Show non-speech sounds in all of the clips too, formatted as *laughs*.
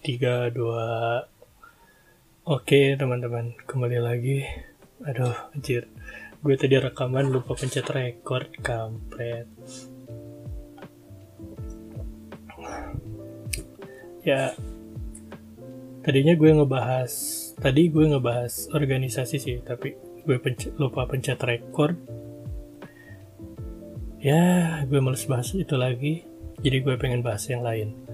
tiga dua. Oke teman-teman kembali lagi. Aduh anjir. Gue tadi rekaman lupa pencet record Kampret. Ya Tadinya gue ngebahas Tadi gue ngebahas organisasi sih Tapi gue pencet, lupa pencet record. Ya gue males bahas itu lagi. Jadi gue pengen bahas yang lain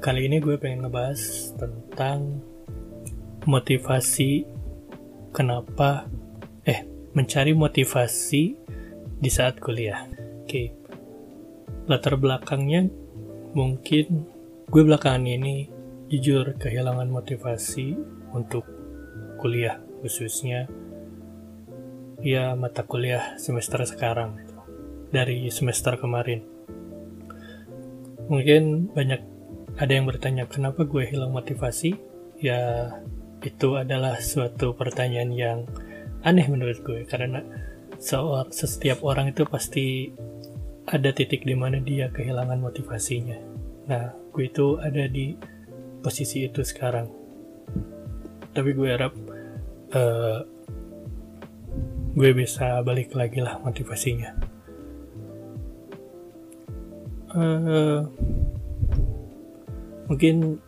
Kali ini gue pengen ngebahas tentang motivasi kenapa eh mencari motivasi di saat kuliah. Oke. Latar belakangnya mungkin gue belakangan ini jujur kehilangan motivasi untuk kuliah khususnya ya mata kuliah semester sekarang dari semester kemarin. Mungkin banyak ada yang bertanya kenapa gue hilang motivasi? Ya itu adalah suatu pertanyaan yang aneh menurut gue karena seor, setiap orang itu pasti ada titik di mana dia kehilangan motivasinya. Nah, gue itu ada di posisi itu sekarang. Tapi gue harap uh, gue bisa balik lagi lah motivasinya. Uh, mungkin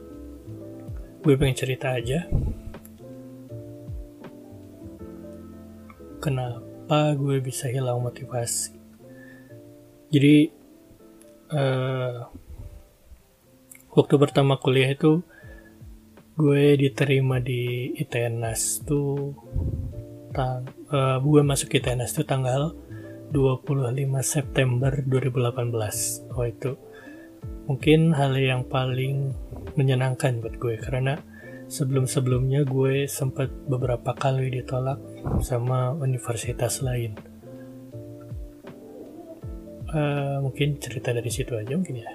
gue pengen cerita aja. Kenapa gue bisa hilang motivasi? Jadi uh, waktu pertama kuliah itu gue diterima di ITNAS tuh uh, gue masuk ITNAS tuh tanggal 25 September 2018 oh itu mungkin hal yang paling menyenangkan buat gue karena sebelum-sebelumnya gue sempat beberapa kali ditolak sama universitas lain. Uh, mungkin cerita dari situ aja mungkin ya.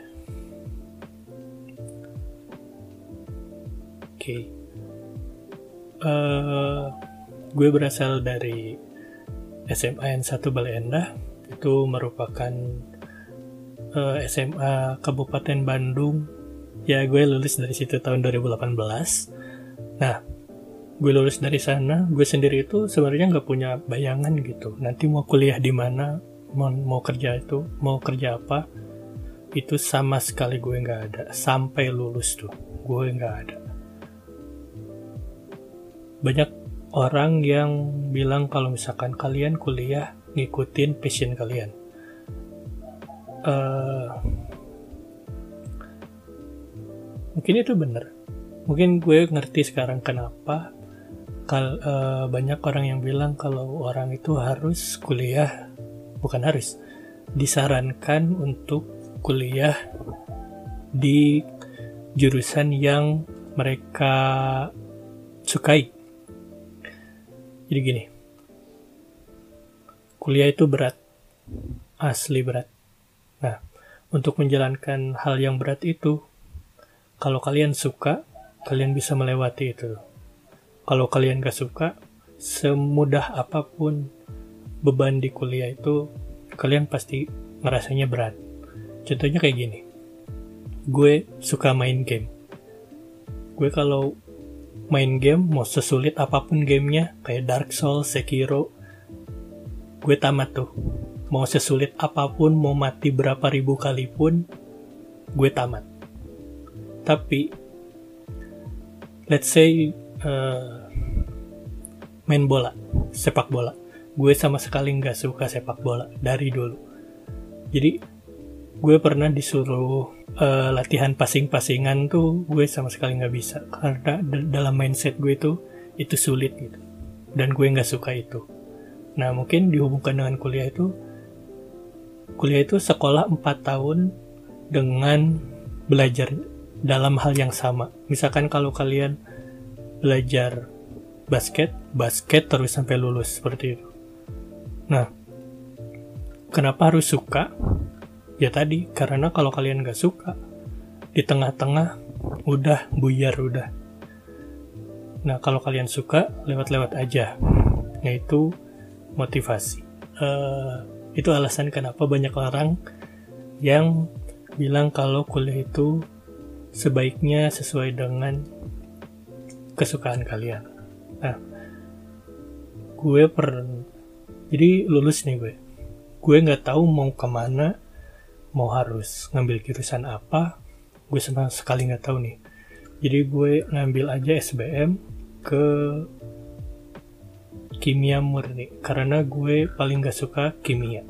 Oke. Okay. Uh, eh, gue berasal dari SMA N1 Baleendah. Itu merupakan uh, SMA Kabupaten Bandung. Ya, gue lulus dari situ tahun 2018. Nah, gue lulus dari sana, gue sendiri itu sebenarnya nggak punya bayangan gitu. Nanti mau kuliah di mana, mau, mau kerja itu, mau kerja apa, itu sama sekali gue nggak ada. Sampai lulus tuh, gue nggak ada. Banyak orang yang bilang kalau misalkan kalian kuliah ngikutin passion kalian uh, mungkin itu benar. Mungkin gue ngerti sekarang kenapa kal uh, banyak orang yang bilang kalau orang itu harus kuliah bukan harus disarankan untuk kuliah di jurusan yang mereka sukai. Jadi gini kuliah itu berat asli berat Nah, untuk menjalankan hal yang berat itu, kalau kalian suka, kalian bisa melewati itu. Kalau kalian gak suka, semudah apa pun beban di kuliah itu, kalian pasti ngerasanya berat. Contohnya kayak gini, gue suka main game. Gue kalau main game, mau sesulit apa pun gamenya, kayak Dark Souls, Sekiro, gue tamat tuh mau sesulit apa pun, mau mati berapa ribu kali pun, gue tamat. Tapi, let's say uh, main bola, sepak bola. Gue sama sekali nggak suka sepak bola dari dulu. Jadi, gue pernah disuruh uh, latihan passing-passingan tuh gue sama sekali nggak bisa karena dalam mindset gue itu itu sulit gitu dan gue nggak suka itu nah mungkin dihubungkan dengan kuliah itu kuliah itu sekolah 4 tahun dengan belajar dalam hal yang sama. Misalkan kalau kalian belajar basket, basket terus sampai lulus seperti itu. Nah, kenapa harus suka? Ya tadi, karena kalau kalian gak suka, di tengah-tengah udah buyar udah. Nah, kalau kalian suka, lewat-lewat aja. Yaitu motivasi. Uh, itu alasan kenapa banyak orang yang bilang kalau kuliah itu sebaiknya sesuai dengan kesukaan kalian. Nah, gue per jadi lulus nih gue. Gue nggak tahu mau ke mana, mau harus ngambil jurusan apa. Gue sama sekali nggak tahu nih. Jadi gue ngambil aja SBM ke kimia murni karena gue paling gak suka kimia.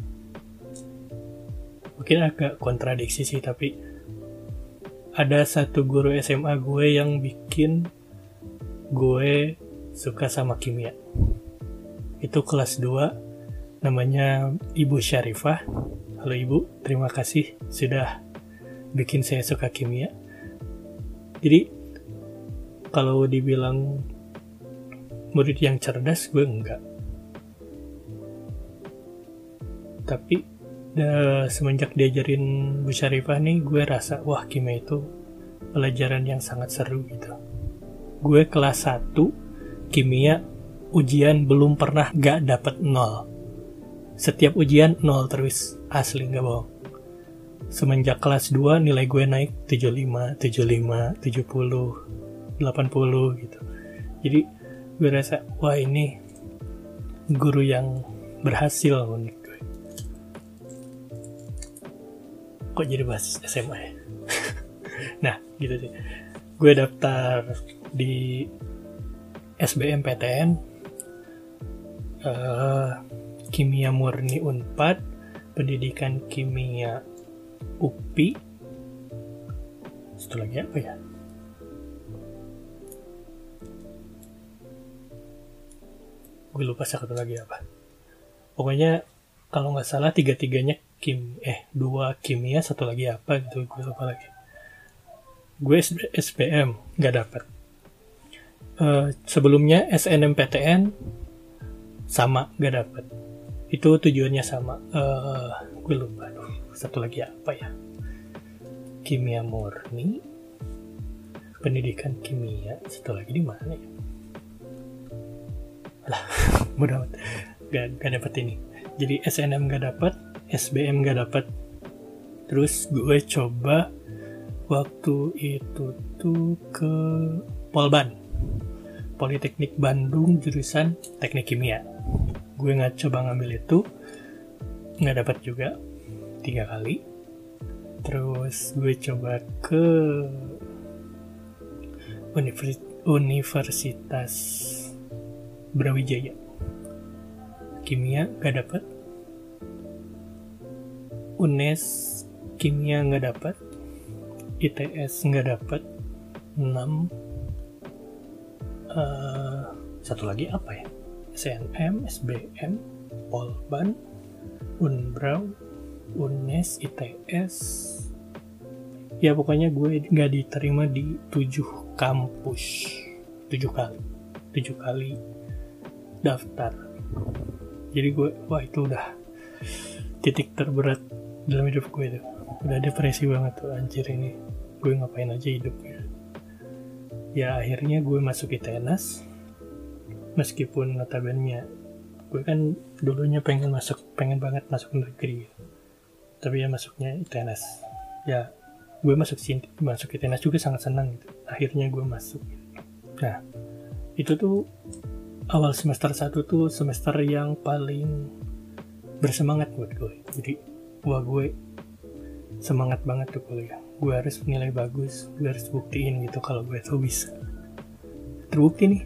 Mungkin agak kontradiksi sih tapi ada satu guru SMA gue yang bikin gue suka sama kimia. Itu kelas 2, namanya Ibu Syarifah. Halo Ibu, terima kasih sudah bikin saya suka kimia. Jadi, kalau dibilang murid yang cerdas, gue enggak. Tapi, semenjak diajarin Bu Syarifah nih, gue rasa, wah kimia itu pelajaran yang sangat seru gitu. Gue kelas 1 kimia ujian belum pernah gak dapet nol. Setiap ujian nol terus asli gak bohong. Semenjak kelas 2 nilai gue naik 75 75 70 80 gitu. Jadi gue rasa wah ini guru yang berhasil menurut gue. Kok jadi bahas SMA ya? *laughs* Nah gitu sih. Gue daftar di SBMPTN uh, eh, Kimia Murni Unpad Pendidikan Kimia UPI satu lagi apa ya gue lupa satu lagi apa. Pokoknya kalau nggak salah tiga tiganya kim eh dua kimia satu lagi apa gitu gue lupa lagi. Gue SPM nggak dapat uh, sebelumnya SNMPTN sama gak dapet. Itu tujuannya sama. Uh, gue lupa satu lagi apa ya. Kimia murni pendidikan kimia satu lagi di mana ya lah mudah gak, gak dapet ini. Jadi SNM gak dapet SBM gak dapet. Terus gue coba waktu itu tuh ke Polban. Politeknik Bandung jurusan Teknik Kimia. Gue nggak coba ngambil itu, nggak dapat juga. Tiga kali. Terus gue coba ke Universitas Brawijaya. Kimia nggak dapat. UNES kimia nggak dapat. ITS nggak dapat. 6 uh, satu lagi apa ya SNM SBM Polban Unbrau Unes ITS ya pokoknya gue nggak diterima di tujuh kampus tujuh kali tujuh kali daftar. Jadi gue wah itu udah titik terberat dalam hidup gue tuh udah depresi banget tuh anjir ini. Gue ngapain aja hidupnya. Ya akhirnya gue masuk ITNAS meskipun notabene gue kan dulunya pengen masuk pengen banget masuk negeri. Tapi ya masuknya ITNAS ya gue masuk sini masuk ITNAS juga sangat senang gitu. Akhirnya gue masuk. Nah itu tuh awal semester 1 tuh semester yang paling bersemangat buat gue. Jadi wah gue semangat banget tuh kuliah. Gue harus nilai bagus gue harus buktiin gitu kalau gue tuh bisa. Terbukti nih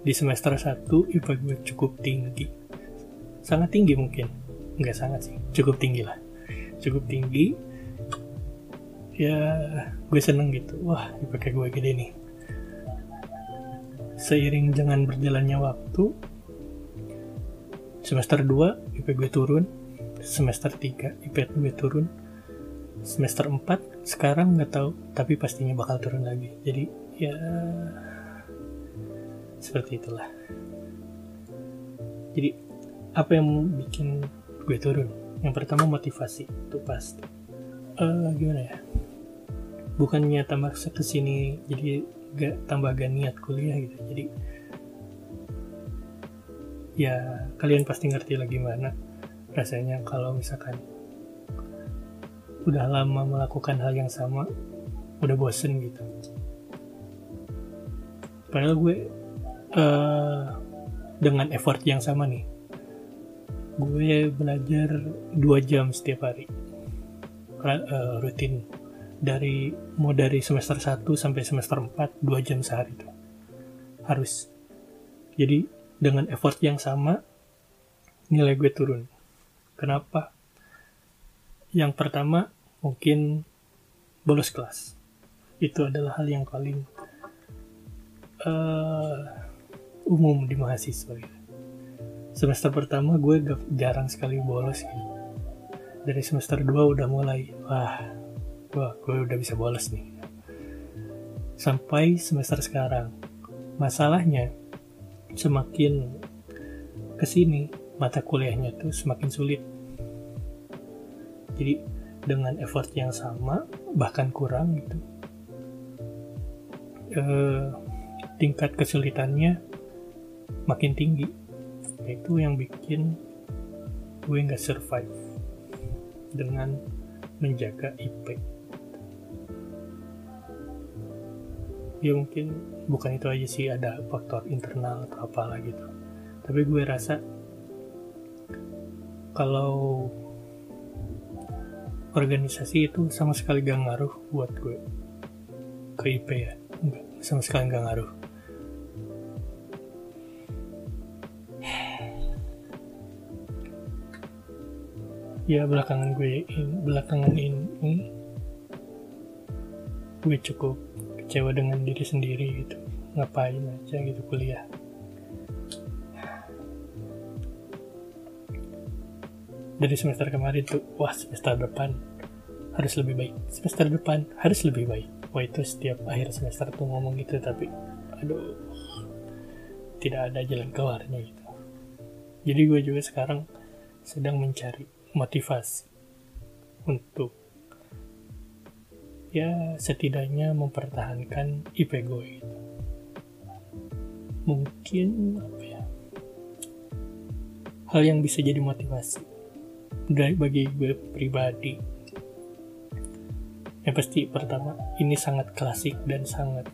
di semester 1 IPA gue cukup tinggi. Sangat tinggi mungkin. Nggak sangat sih cukup tinggi lah. Cukup tinggi. Ya gue seneng gitu. Wah IPK gue gede nih seiring dengan berjalannya waktu semester 2 IP gue turun semester 3 IP gue turun semester 4 sekarang nggak tahu tapi pastinya bakal turun lagi. Jadi ya seperti itulah. Jadi apa yang bikin gue turun? Yang pertama motivasi itu pasti. Uh, gimana ya? Bukannya tambah ke sini jadi gak tambah gak niat kuliah gitu. Jadi ya kalian pasti ngerti lah gimana rasanya kalau misalkan udah lama melakukan hal yang sama udah bosen gitu. Padahal gue uh, dengan effort yang sama nih gue belajar dua jam setiap hari. Uh, rutin dari mau dari semester 1 sampai semester 4 dua jam sehari tuh. Harus. Jadi dengan effort yang sama nilai gue turun. Kenapa? Yang pertama mungkin bolos kelas. Itu adalah hal yang paling uh, umum di mahasiswa. Gitu. semester pertama gue jarang sekali bolos. Gitu. dari semester 2 udah mulai wah wah gue udah bisa bolos nih. Sampai semester sekarang masalahnya semakin ke sini mata kuliahnya tuh semakin sulit. Jadi dengan effort yang sama bahkan kurang gitu eh, tingkat kesulitannya makin tinggi. Itu yang bikin gue nggak survive dengan menjaga IP ya mungkin bukan itu aja sih ada faktor internal atau apalah gitu. Tapi gue rasa kalau organisasi itu sama sekali gak ngaruh buat gue. Ke IP ya enggak sama sekali gak ngaruh. Ya belakangan gue in, belakangan ini gue cukup kecewa dengan diri sendiri gitu. Ngapain aja gitu kuliah. Dari semester kemarin tuh wah semester depan harus lebih baik. Semester depan harus lebih baik. Wah itu setiap akhir semester tuh ngomong gitu tapi aduh tidak ada jalan keluarnya gitu. Jadi gue juga sekarang sedang mencari motivasi untuk ya setidaknya mempertahankan IP gue gitu. mungkin apa ya hal yang bisa jadi motivasi dari bagi gue pribadi. Yang pasti pertama ini sangat klasik dan sangat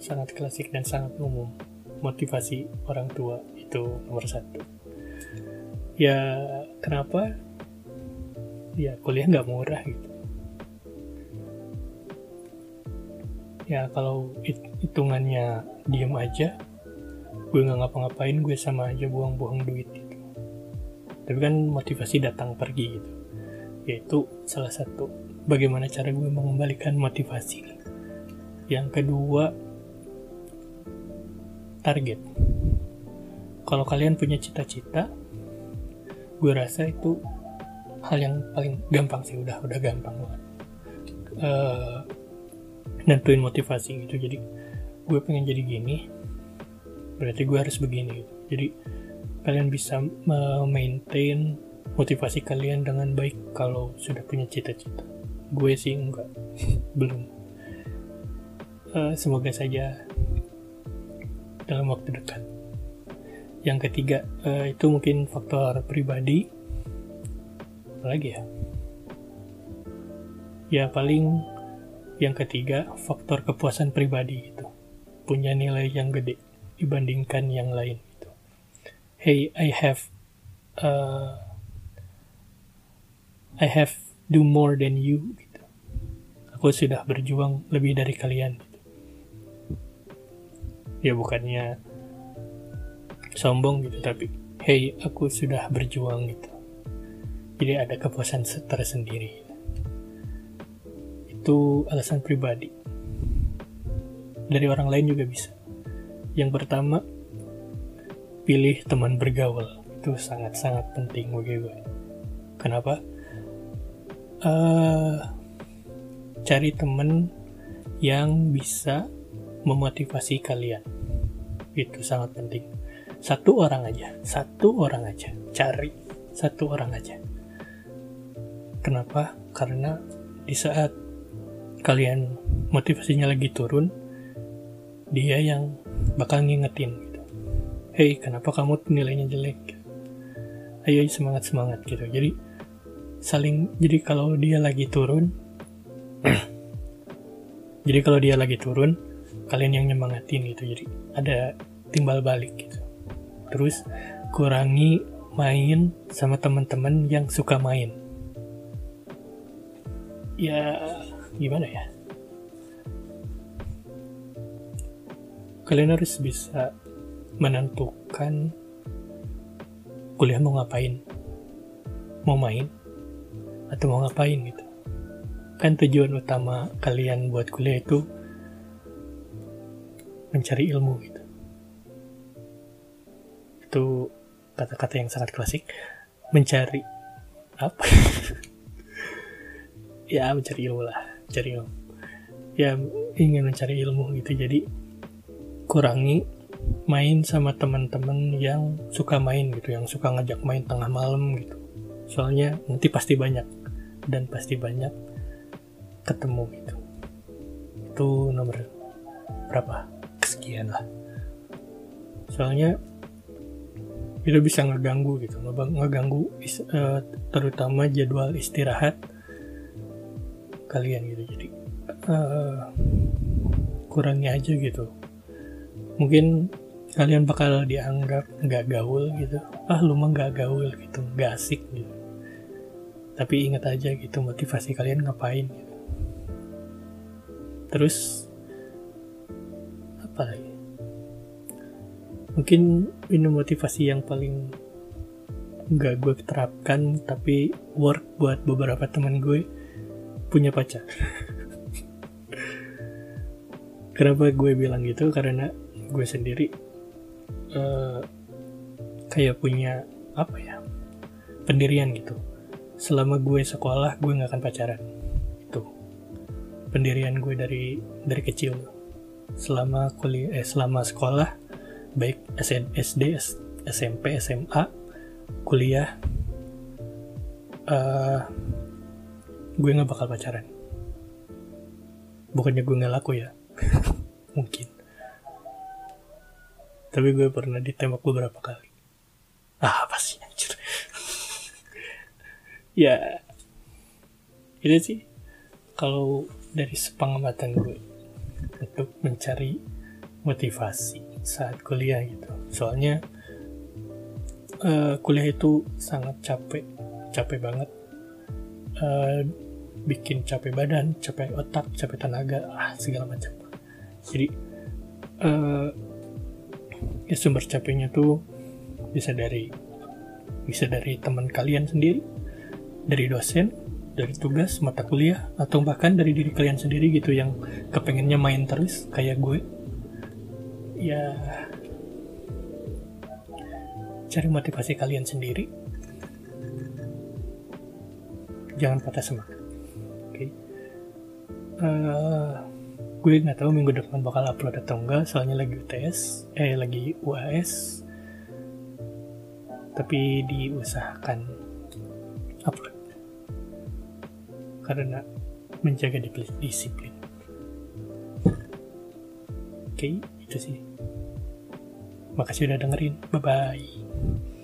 sangat klasik dan sangat umum. Motivasi orang tua itu nomor satu. Ya kenapa? Ya kuliah nggak murah gitu ya kalau hitungannya diem aja gue nggak ngapa-ngapain gue sama aja buang-buang duit tapi kan motivasi datang pergi gitu. Yaitu salah satu bagaimana cara gue mengembalikan motivasi. Yang kedua target. Kalau kalian punya cita-cita gue rasa itu hal yang paling gampang sih. Udah udah gampang banget. Uh, nentuin motivasi gitu jadi gue pengen jadi gini berarti gue harus begini gitu jadi kalian bisa maintain motivasi kalian dengan baik kalau sudah punya cita-cita. Gue sih enggak, *laughs* belum. Uh, semoga saja dalam waktu dekat. Yang ketiga uh, itu mungkin faktor pribadi. lagi ya? Ya paling yang ketiga faktor kepuasan pribadi itu punya nilai yang gede dibandingkan yang lain hey I have uh, I have do more than you gitu. Aku sudah berjuang lebih dari kalian gitu. Ya bukannya sombong gitu tapi hey aku sudah berjuang gitu. Jadi ada kepuasan tersendiri. Itu alasan pribadi. Dari orang lain juga bisa. Yang pertama, pilih teman bergaul itu sangat-sangat penting bagi gue. Kenapa? Uh, cari temen yang bisa memotivasi kalian. Itu sangat penting. Satu orang aja, satu orang aja. Cari satu orang aja. Kenapa? Karena di saat kalian motivasinya lagi turun, dia yang bakal ngingetin hey kenapa kamu nilainya jelek? Ayo semangat semangat gitu. Jadi saling jadi kalau dia lagi turun *clears throat* jadi kalau dia lagi turun kalian yang nyemangatin gitu. Jadi ada timbal balik gitu. Terus kurangi main sama teman-teman yang suka main. Ya gimana ya? Kalian harus bisa menentukan kuliah mau ngapain. Mau main atau mau ngapain gitu. Kan tujuan utama kalian buat kuliah itu mencari ilmu gitu. Itu kata-kata yang sangat klasik. Mencari apa? *laughs* Ya mencari ilmu lah mencari ilmu. Ya ingin mencari ilmu gitu. Jadi kurangi main sama teman-teman yang suka main gitu yang suka ngajak main tengah malam gitu. Soalnya nanti pasti banyak dan pasti banyak ketemu gitu. Itu nomor berapa? Kesekian lah. Soalnya itu bisa ngeganggu gitu ngeganggu uh, terutama jadwal istirahat kalian gitu. Jadi uh, kurangi aja gitu. Mungkin kalian bakal dianggap nggak gaul gitu. Ah lu mah nggak gaul gitu nggak asik gitu. Tapi ingat aja gitu motivasi kalian ngapain gitu. Terus apa lagi? Mungkin ini motivasi yang paling nggak gue terapkan tapi work buat beberapa teman gue punya pacar. Kenapa gue bilang gitu? Karena gue sendiri uh, kayak punya apa ya pendirian gitu. Selama gue sekolah gue nggak akan pacaran. Itu pendirian gue dari dari kecil. Selama kuliah eh selama sekolah baik SD SMP SMA kuliah uh, gue nggak bakal pacaran. Bukannya gue nggak laku ya. *laughs* Mungkin. Tapi gue pernah ditembak beberapa kali. Ah apa sih anjir? *laughs* Ya ini sih kalau dari sepengamatan gue untuk mencari motivasi saat kuliah gitu. Soalnya uh, kuliah itu sangat capek capek banget. Uh, bikin capek badan capek otak capek tenaga ah segala macam jadi uh, ya sumber capeknya tuh bisa dari bisa dari teman kalian sendiri dari dosen, dari tugas, mata kuliah, atau bahkan dari diri kalian sendiri gitu yang kepengennya main terus kayak gue. Ya, cari motivasi kalian sendiri. Jangan patah semangat. Okay. Eh, gue nggak tahu minggu depan bakal upload atau enggak soalnya lagi UTS eh lagi UAS tapi diusahakan upload karena menjaga disiplin. Oke, itu sih. Makasih udah dengerin. Bye-bye.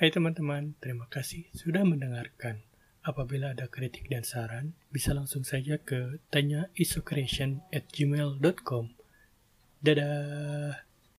Hai teman-teman, terima kasih sudah mendengarkan. Apabila ada kritik dan saran, bisa langsung saja ke tanya at gmail.com. Dadah!